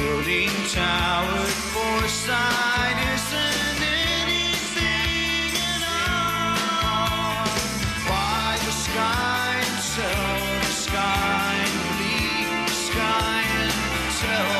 Building towers for isn't anything at all. Why the sky and tell the sky and bleed the sky and tell.